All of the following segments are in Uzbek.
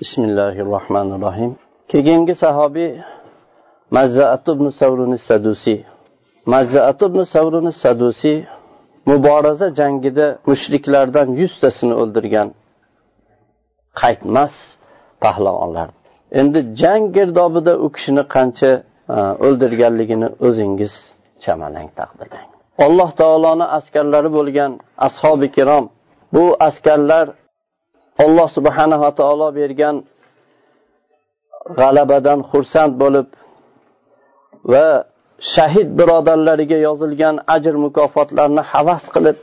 bismillahi rohmanir rohim keyingi sahobiy mazzaat ibn savruni sadusiy. Mazzaat ibn savruni sadusiy muboraza jangida mushriklardan yuztasini o'ldirgan qaytmas pahlavonlar. Endi jang girdobida u kishini qancha e, o'ldirganligini o'zingiz chamalang taqdirlang. Alloh taoloni askarlari bo'lgan ashobi kirom bu askarlar alloh subhanava taolo bergan g'alabadan xursand bo'lib va shahid birodarlariga yozilgan ajr mukofotlarni havas qilib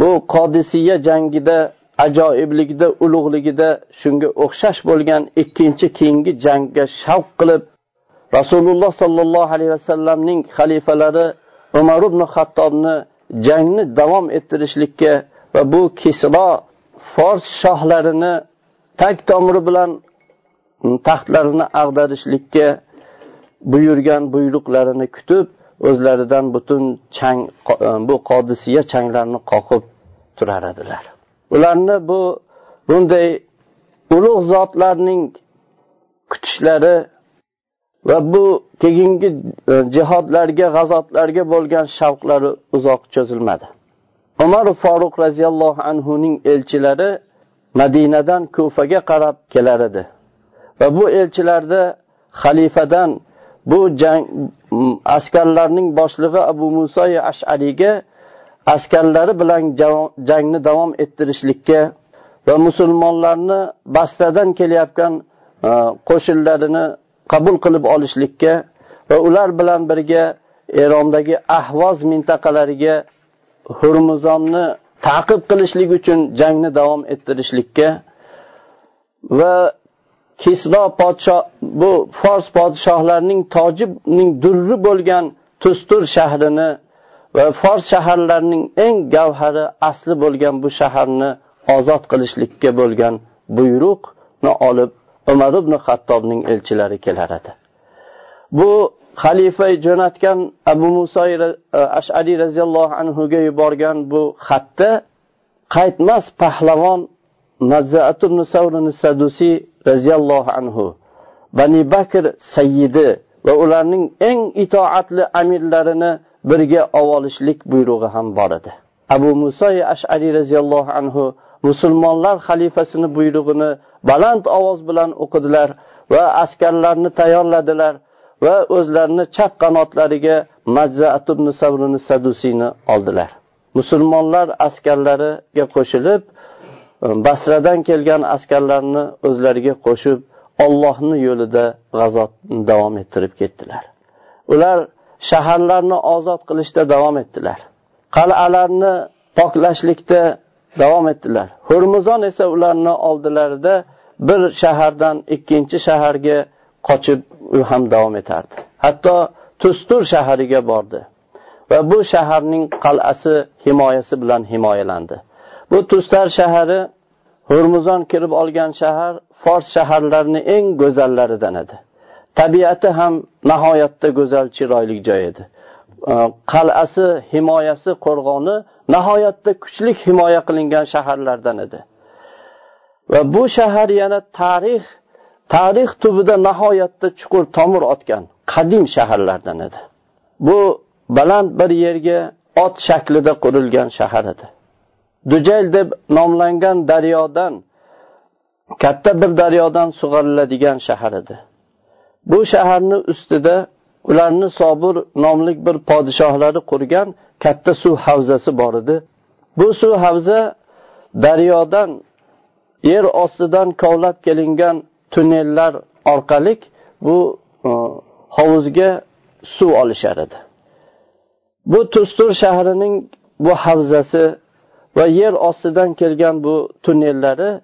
bu qodisiya jangida ajoyibligida ulug'ligida shunga o'xshash bo'lgan ikkinchi keyingi jangga shavq qilib rasululloh sollallohu alayhi vasallamning xalifalari umar ibn xattobni jangni davom ettirishlikka va bu kisro fors shohlarini tag tomiri bilan mm, taxtlarini ag'darishlikka buyurgan buyruqlarini kutib o'zlaridan butun chang e, bu qodisiya changlarni qoqib turar edilar. Ularni bu bunday ulug' zotlarning kutishlari va bu keyingi e, jihodlarga g'azotlarga bo'lgan shavqlari uzoq cho'zilmadi. Umar foruq roziyallohu anhuning elchilari madinadan kufaga qarab kelar edi. Va bu elchilarda xalifadan bu jang askarlarning boshlig'i abu muso ashariyga askarlari bilan jangni davom ettirishlikka va musulmonlarni basradan kelayotgan e, qo'shinlarini qabul qilib olishlikka va ular bilan birga erondagi ahvoz mintaqalariga hurmuzonni taqib qilishlik uchun jangni davom ettirishlikka va kisro podsho bu fors podshohlarining tojibning durri bo'lgan tustur shahrini va fors shaharlarining eng gavhari asli bo'lgan bu shaharni ozod qilishlikka bo'lgan buyruqni olib umar ibn xattobning elchilari kelar edi. Bu xalifa jo'natgan abu muso e, ashariy roziyallohu anhuga yuborgan bu xatda qaytmas pahlavon sadusiy roziyallohu anhu bani bakr sayyidi va ularning eng itoatli amirlarini birga olishlik buyrug'i ham bor edi. Abu muso e, ashariy roziyallohu anhu musulmonlar xalifasini buyrug'ini baland ovoz bilan o'qidilar va askarlarni tayyorladilar. Va o'zlarini chap qanotlariga majzaatubni sabrini sadusiyni oldilar. Musulmonlar askarlariga qo'shilib e, basradan kelgan askarlarni o'zlariga qo'shib ollohni yo'lida g'azotni davom ettirib ketdilar. Ular shaharlarni ozod qilishda davom etdilar. Qal'alarni poklashlikda davom etdilar. Hurmuzon esa ularni oldilarida bir shahardan ikkinchi shaharga qochib u ham davom etardi. Hatto tustur shahariga bordi va bu shaharning qal'asi himoyasi bilan himoyalandi. Bu tustar shahari hurmuzon kirib olgan shahar fors shaharlarini eng go'zallaridan edi. Tabiati ham nihoyatda go'zal chiroyli joy edi. Qal'asi himoyasi qo'rg'oni nihoyatda kuchli himoya qilingan shaharlardan edi. Va bu shahar yana tarix tarix tubida nihoyatda chuqur tomir otgan qadim shaharlardan edi. Bu baland bir yerga ot shaklida qurilgan shahar edi. Dujayl deb nomlangan daryodan katta bir daryodan sug'oriladigan shahar edi. Bu shaharni ustida ularni sobir nomli bir podshohlari qurgan katta suv havzasi bor edi. Bu suv havza daryodan yer ostidan kovlab kelingan tunnellar orqali bu e, hovuzga suv olishar edi. Bu tustur shahrining bu havzasi va yer ostidan kelgan bu tunnellari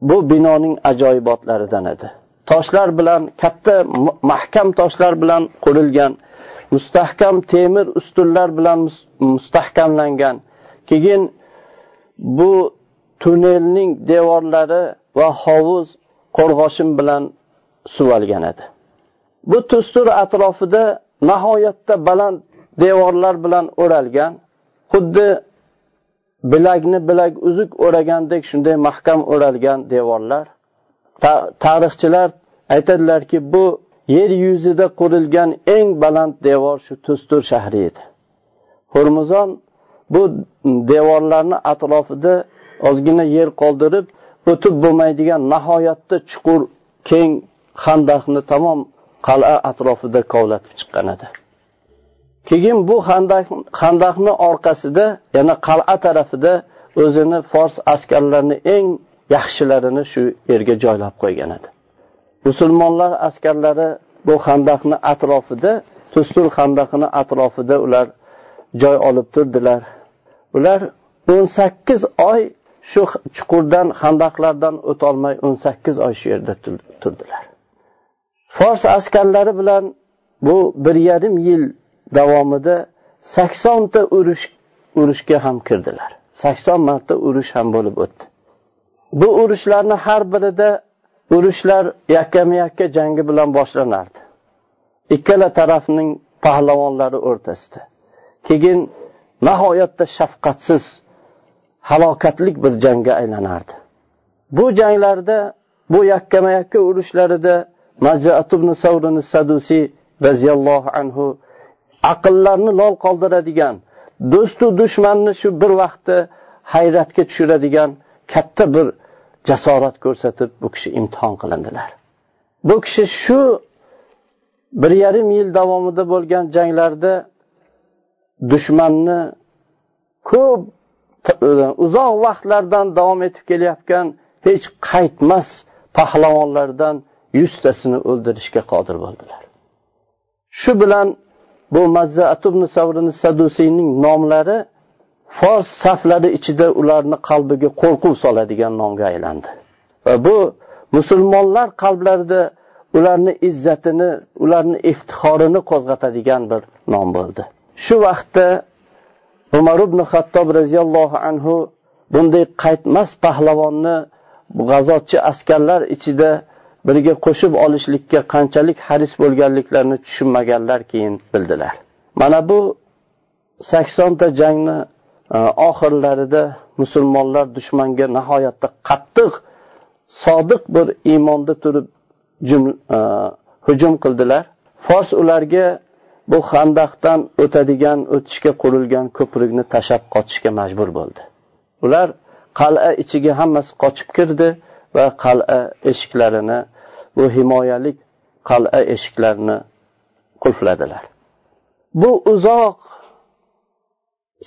bu binoning ajoyibotlaridan edi. Toshlar bilan katta mahkam toshlar bilan qurilgan mustahkam temir ustunlar bilan mustahkamlangan. Keyin bu tunnelning devorlari va hovuz qo'rg'oshin bilan suvalgan edi. Bu tustur atrofida nihoyatda baland devorlar bilan o'ralgan xuddi bilakni bilak uzuk o'ragandek shunday mahkam o'ralgan devorlar. Tarixchilar aytadilarki bu yer yuzida qurilgan eng baland devor shu tustur shahri edi. Hormuzon bu devorlarni atrofida ozgina yer qoldirib o'tib bo'lmaydigan nihoyatda chuqur keng xandaqni tamom qal'a atrofida kovlatib chiqqan edi. Keyin bu xandaqni orqasida yana qal'a tarafida o'zini fors askarlarini eng yaxshilarini shu yerga joylab qo'ygan edi. Musulmonlar askarlari bu xandaqni atrofida tustur xandaqini atrofida ular joy olib turdilar. Ular o'n sakkiz oy shu chuqurdan handaqlardan o'tolmay o'n sakkiz oy shu yerda turdilar. Fors askarlari bilan bu bir yarim yil davomida saksonta urush urushga ham kirdilar. Sakson marta urush ham bo'lib o'tdi. Bu urushlarni har birida urushlar yakkama yakka jangi bilan boshlanardi. Ikkala tarafning pahlavonlari o'rtasida. Keyin nihoyatda shafqatsiz halokatlik bir jangga aylanardi. Bu janglarda bu yakkama yakka urushlarida sadusiy roziyallohu anhu aqllarni lol qoldiradigan do'stu dushmanni shu bir vaqtda hayratga tushiradigan katta bir jasorat ko'rsatib bu kishi imtihon qilindilar. Bu kishi shu bir yarim yil davomida bo'lgan janglarda dushmanni ko'p uzoq vaqtlardan davom etib kelayotgan hech qaytmas pahlavonlardan yuztasini o'ldirishga qodir bo'ldilar. Shu bilan bu sadusiyning nomlari fors saflari ichida ularni qalbiga qo'rquv soladigan nomga aylandi. Va bu musulmonlar qalblarida ularni izzatini ularni iftixorini qo'zg'atadigan bir nom bo'ldi. Shu vaqtda umar ibn hattob roziyallohu anhu bunday qaytmas pahlavonni g'azotchi askarlar ichida birga qo'shib olishlikka qanchalik haris bo'lganliklarini tushunmaganlar keyin bildilar. Mana bu saksonta jangni e, oxirlarida musulmonlar dushmanga nihoyatda qattiq sodiq bir iymonda turib e, hujum qildilar. Fors ularga bu handaqdan o'tadigan o'tishga qurilgan ko'prikni tashlab qochishga majbur bo'ldi. Ular qal'a ichiga hammasi qochib kirdi va qal'a eshiklarini bu himoyalik qal'a eshiklarini qulfladilar. Bu uzoq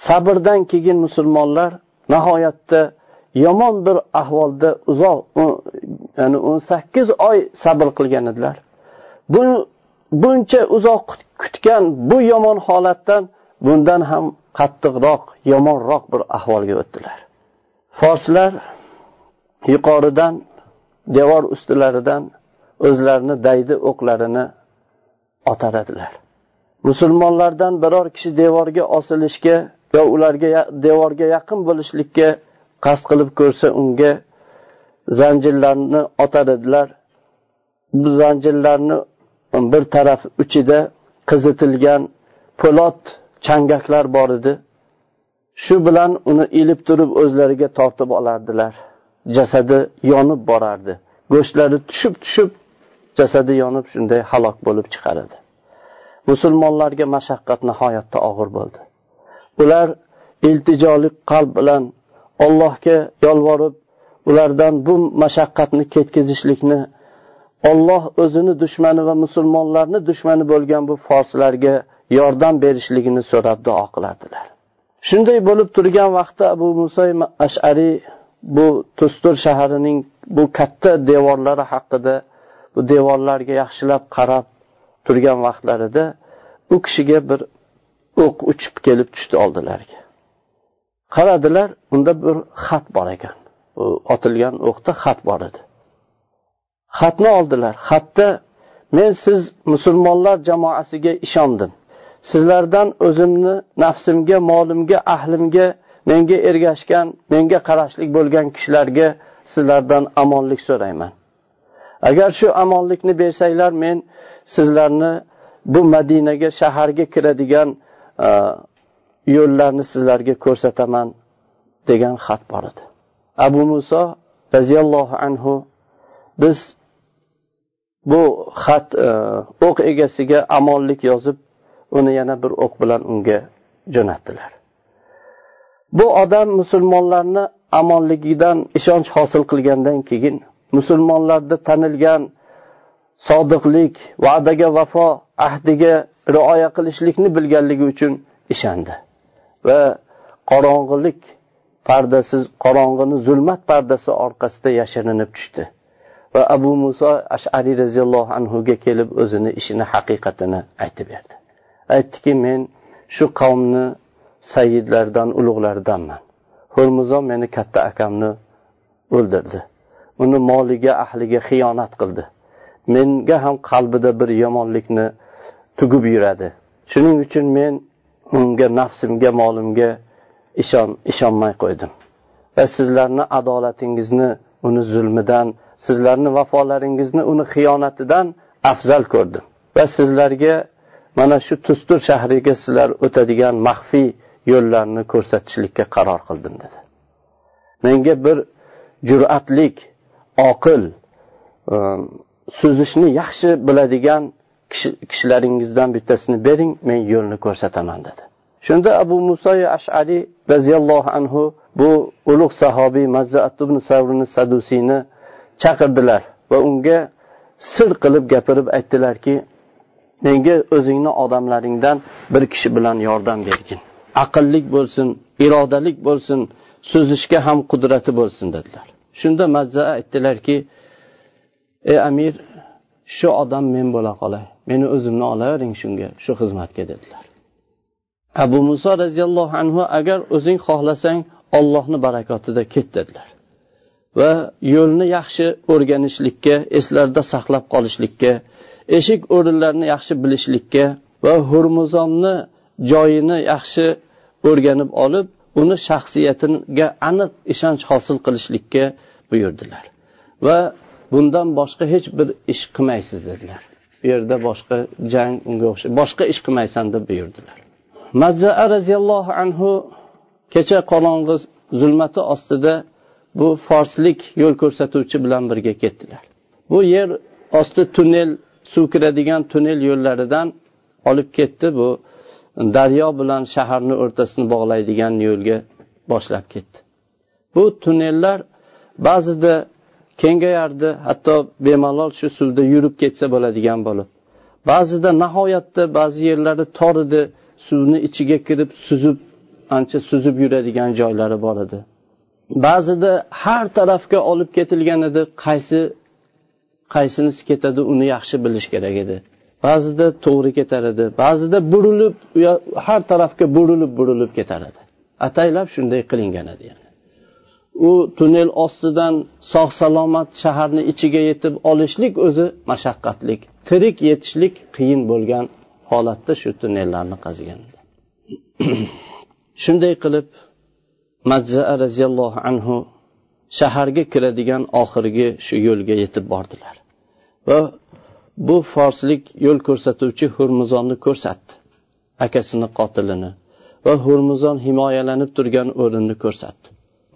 sabrdan keyin musulmonlar nihoyatda yomon bir ahvolda uzoq ya'ni o'n sakkiz oy sabr qilgan edilar. Bu buncha uzoq tushgan bu yomon holatdan bundan ham qattiqroq yomonroq bir ahvolga o'tdilar. Forslar yuqoridan devor ustilaridan o'zlarini daydi o'qlarini otaradilar. Musulmonlardan biror kishi devorga osilishga yo ularga devorga yaqin bo'lishlikka qasd qilib ko'rsa unga zanjirlarni otaradilar. Bu zanjirlarni bir taraf uchida qizitilgan po'lat changaklar bor edi. Shu bilan uni ilib turib o'zlariga tortib olardilar. Jasadi yonib borardi. Go'shtlari tushib tushib jasadi yonib shunday halok bo'lib chiqar edi musulmonlarga mashaqqat nihoyatda og'ir bo'ldi. Ular iltijoli qalb bilan allohga yolvorib ulardan bu mashaqqatni ketkazishlikni olloh o'zini dushmani va musulmonlarni dushmani bo'lgan bu forslarga yordam berishligini so'rab duo qilardilar. Shunday bo'lib turgan vaqtda abu muso ashariy bu tustur shaharining bu katta devorlari haqida bu devorlarga yaxshilab qarab turgan vaqtlarida u kishiga bir o'q uchib kelib tushdi oldilariga qaradilar unda bir xat bor ekan. U otilgan o'qda xat bor edi. Xatni oldilar. Xatda men siz musulmonlar jamoasiga ishondim. Sizlardan o'zimni nafsimga molimga ahlimga menga ergashgan menga qarashlik bo'lgan kishilarga sizlardan omonlik so'rayman. Agar shu omonlikni bersanglar men sizlarni bu madinaga shaharga kiradigan e, yo'llarni sizlarga ko'rsataman degan xat bor edi. Abu muso roziyallohu anhu biz bu xat e, o'q egasiga amonlik yozib uni yana bir o'q bilan unga jo'natdilar. Bu odam musulmonlarni amonligidan ishonch hosil qilgandan keyin musulmonlarda tanilgan sodiqlik va'daga vafo ahdiga rioya qilishlikni bilganligi uchun ishondi. Va qorong'ilik pardasi qorong'ini zulmat pardasi orqasida yashirinib tushdi. Va abu muso ashariy roziyallohu anhuga kelib o'zini ishini haqiqatini aytib berdi. Aytdiki men shu qavmni sayidlardan ulug'laridanman. Ho'rmizon meni katta akamni o'ldirdi. Uni moliga ahliga xiyonat qildi. Menga ham qalbida bir yomonlikni tugib yuradi. Shuning uchun men unga nafsimga molimga ishon ishonmay qo'ydim. Va sizlarni adolatingizni uni zulmidan sizlarni vafolaringizni uni xiyonatidan afzal ko'rdim. Va sizlarga mana shu tustur shahriga sizlar o'tadigan maxfiy yo'llarni ko'rsatishlikka qaror qildim dedi. Menga bir jur'atlik oqil ehm, suzishni yaxshi biladigan kishilaringizdan bittasini bering men yo'lni ko'rsataman dedi. Shunda abu muso ashari roziyallohu anhu bu ulug' sahobiy mazzaat ibn savrni sadusiyni chaqirdilar va unga sir qilib gapirib aytdilarki menga o'zingni odamlaringdan bir kishi bilan yordam bergin. Aqllik bo'lsin irodalik bo'lsin so'zishga ham qudrati bo'lsin dedilar. Shunda mazza aytdilarki ey amir shu odam men bo'la qolay. Meni o'zimni olavering shunga shu xizmatga dedilar. Abu muso roziyallohu anhu agar o'zing xohlasang ollohni barakotida ket dedilar. Va yo'lni yaxshi o'rganishlikka eslarda saqlab qolishlikka eshik o'rinlarni yaxshi bilishlikka va hurmuzonni joyini yaxshi o'rganib olib uni shaxsiyatiga aniq ishonch hosil qilishlikka buyurdilar. Va bundan boshqa hech bir ish qilmaysiz dedilar. Bu yerda boshqa jang unga o'xshab boshqa ish qilmaysan deb buyurdilar. Mazaa roziyallohu anhu kecha qorong'i zulmati ostida bu forslik yo'l ko'rsatuvchi bilan birga ketdilar. Bu yer osti tunnel suv kiradigan tunnel yo'llaridan olib ketdi. Bu daryo bilan shaharni o'rtasini bog'laydigan yo'lga boshlab ketdi. Bu tunnellar ba'zida kengayardi hatto bemalol shu suvda yurib ketsa bo'ladigan bo'lib. Ba'zida nihoyatda ba'zi yerlari tor edi suvni ichiga kirib suzib ancha suzib yuradigan joylari bor edi. Ba'zida har tarafga olib ketilgan edi qaysi qaysinisi ketadi uni yaxshi bilish kerak edi. Ba'zida to'g'ri ketar edi ba'zida burilib har tarafga burilib burilib ketar edi. Ataylab shunday qilingan edi yani. u tunnel ostidan sog' salomat shaharni ichiga yetib olishlik o'zi mashaqqatlik tirik yetishlik qiyin bo'lgan holatda shu tunnellarni qazgan shunday qilib majzaa roziyallohu anhu shaharga kiradigan oxirgi shu yo'lga yetib bordilar. Va bu forslik yo'l ko'rsatuvchi hurmuzonni ko'rsatdi akasini qotilini va hurmuzon himoyalanib turgan o'rinni ko'rsatdi.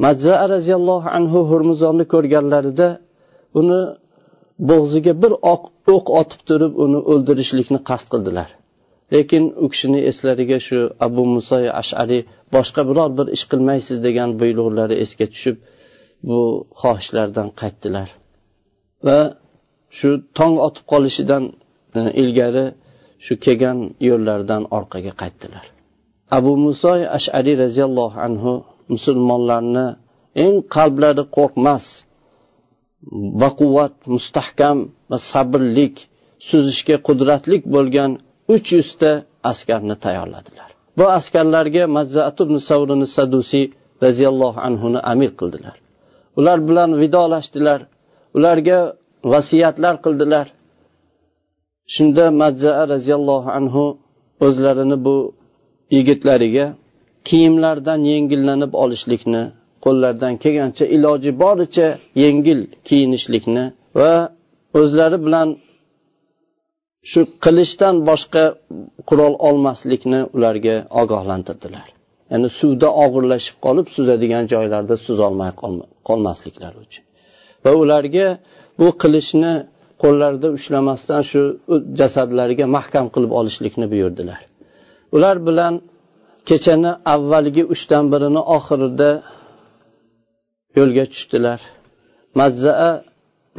Majza roziyallohu anhu hurmuzonni ko'rganlarida uni bo'g'ziga bir oq o'q ok, otib turib uni o'ldirishlikni qasd qildilar. Lekin u kishini eslariga shu abu muso ashariy boshqa biror bir ish qilmaysiz degan buyruqlari esga tushib bu xohishlardan qaytdilar. Va shu tong otib qolishidan e, ilgari shu kelgan yo'llaridan orqaga qaytdilar. Abu muso ashariy roziyallohu anhu musulmonlarni eng qalblari qo'rqmas baquvvat mustahkam va sabrlik suzishga qudratlik bo'lgan uch yuzta askarni tayyorladilar. Bu askarlarga mazzaat ibn savrini sadusiy roziyallohu anhuni amir qildilar. Ular bilan vidolashdilar. Ularga vasiyatlar qildilar. Shunda mazzaa roziyallohu anhu o'zlarini bu yigitlariga kiyimlardan yengillanib olishlikni qo'llaridan kelgancha iloji boricha yengil kiyinishlikni va o'zlari bilan shu qilichdan boshqa qurol olmaslikni ularga ogohlantirdilar. Ya'ni suvda og'irlashib qolib suzadigan joylarda suzolmay qolmasliklari uchun. Va ularga bu qilichni qo'llarida ushlamasdan shu jasadlariga mahkam qilib olishlikni buyurdilar. Ular bilan kechani avvalgi uchdan birini oxirida yo'lga tushdilar. Mazzaa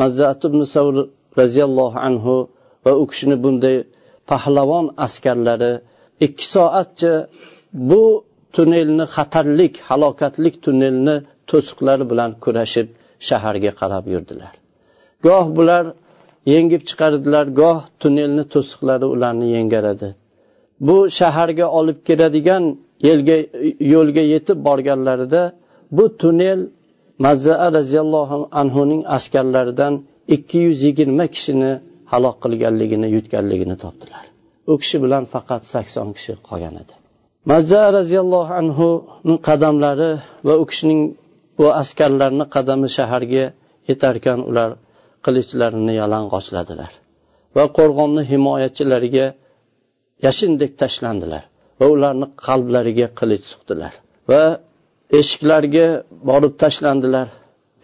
mazzaat ibn savr roziyallohu anhu va u kishini bunday pahlavon askarlari ikki soatcha bu tunnelni xatarlik halokatlik tunnelni to'siqlari bilan kurashib shaharga qarab yurdilar. Goh bular yengib chiqardilar goh tunnelni to'siqlari ularni yengaradi. Bu shaharga olib keladigan yelga yo'lga yetib borganlarida bu tunnel mazza roziyallohu anhuning askarlaridan ikki yuz yigirma kishini halok qilganligini yutganligini topdilar. U kishi bilan faqat sakson kishi qolgan edi. Mazza roziyallohu anhuni qadamlari va u kishining bu askarlarni qadami shaharga yetarkan ular qilichlarini yalang'ochladilar va qo'rg'onni himoyachilariga yashindek tashlandilar va ularni qalblariga qilich suqdilar va eshiklarga borib tashlandilar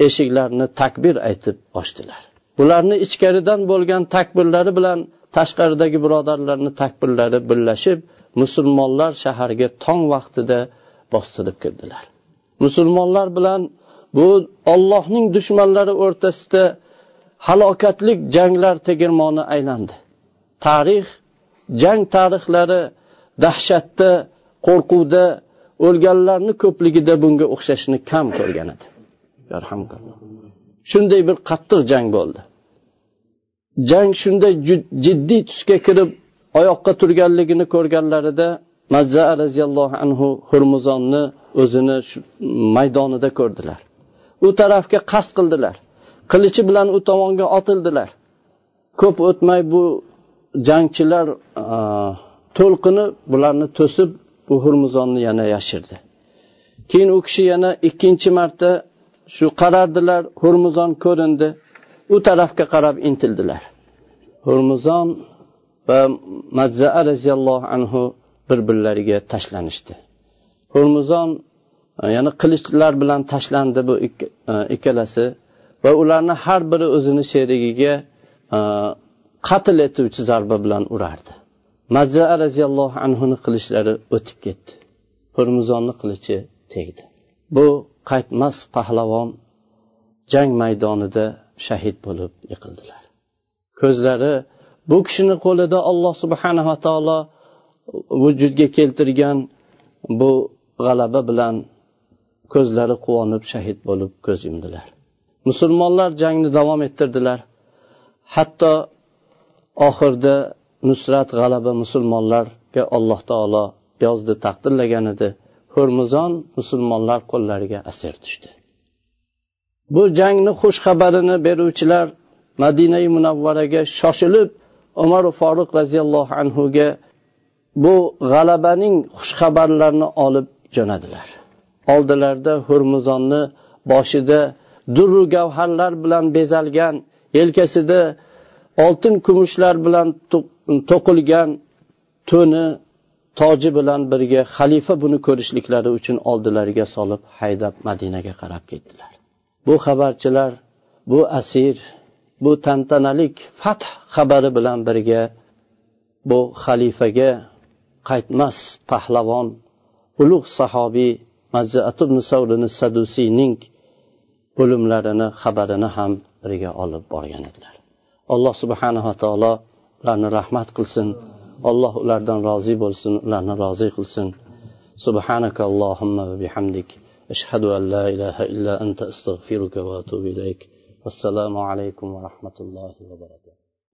eshiklarni takbir aytib ochdilar. Ularni ichkaridan bo'lgan takbirlari bilan tashqaridagi birodarlarni takbirlari birlashib musulmonlar shaharga tong vaqtida bostirib kirdilar. Musulmonlar bilan bu ollohning dushmanlari o'rtasida halokatlik janglar tegirmoni aylandi. Tarix jang tarixlari dahshatda qo'rquvda o'lganlarni ko'pligida bunga o'xshashni kam ko'rgan edi. Shunday bir qattiq jang bo'ldi. Jang shunday jiddiy tusga kirib oyoqqa turganligini ko'rganlarida mazza roziyallohu anhu hurmuzonni o'zini maydonida ko'rdilar. U tarafga qasd qildilar. Qilichi bilan u tomonga otildilar. Ko'p o'tmay bu jangchilar to'lqini bularni to'sib bu hurmuzonni yana yashirdi. Keyin u kishi yana ikkinchi marta shu qarardilar hurmuzon ko'rindi. U tarafga qarab intildilar. Hurmuzon va majzaa roziyallohu anhu bir birlariga tashlanishdi. Hurmuzon e, yana qilichlar bilan tashlandi bu e, ikkalasi va ularni har biri o'zini sherigiga e, qatl etuvchi zarba bilan urardi. Majzaa roziyallohu anhuni qilichlari o'tib ketdi. Hurmuzonni qilichi tegdi. Bu qaytmas pahlavon jang maydonida shahid bo'lib yiqildilar. Ko'zlari bu kishini qo'lida alloh subhanava taolo vujudga keltirgan bu g'alaba bilan ko'zlari quvonib shahid bo'lib ko'z yumdilar. Musulmonlar jangni davom ettirdilar. Hatto oxirida nusrat g'alaba musulmonlarga alloh taolo yozdi taqdirlagan edi. Hurmuzon musulmonlar qo'llariga asir tushdi. Bu jangni xush xabarini beruvchilar madinai munavvaraga shoshilib umar foruq roziyallohu anhuga bu g'alabaning xushxabarlarini olib jo'nadilar. Oldilarida hurmuzonni boshida durru gavharlar bilan bezalgan yelkasida oltin kumushlar bilan to'qilgan to'ni toji bilan birga xalifa buni ko'rishliklari uchun oldilariga solib haydab madinaga qarab ketdilar. bu xabarchilar bu asir bu tantanalik fath xabari bilan birga bu xalifaga qaytmas pahlavon ulug' sahobiy mazzaatib savrini o'limlarini xabarini ham birga olib borgan edilar. Alloh subhanava taolo ularni rahmat qilsin. Alloh ulardan rozi bo'lsin ularni rozi qilsin. Subhanakallohumma va bihamdik. أشهد أن لا إله إلا أنت أستغفرك وأتوب إليك والسلام عليكم ورحمة الله وبركاته.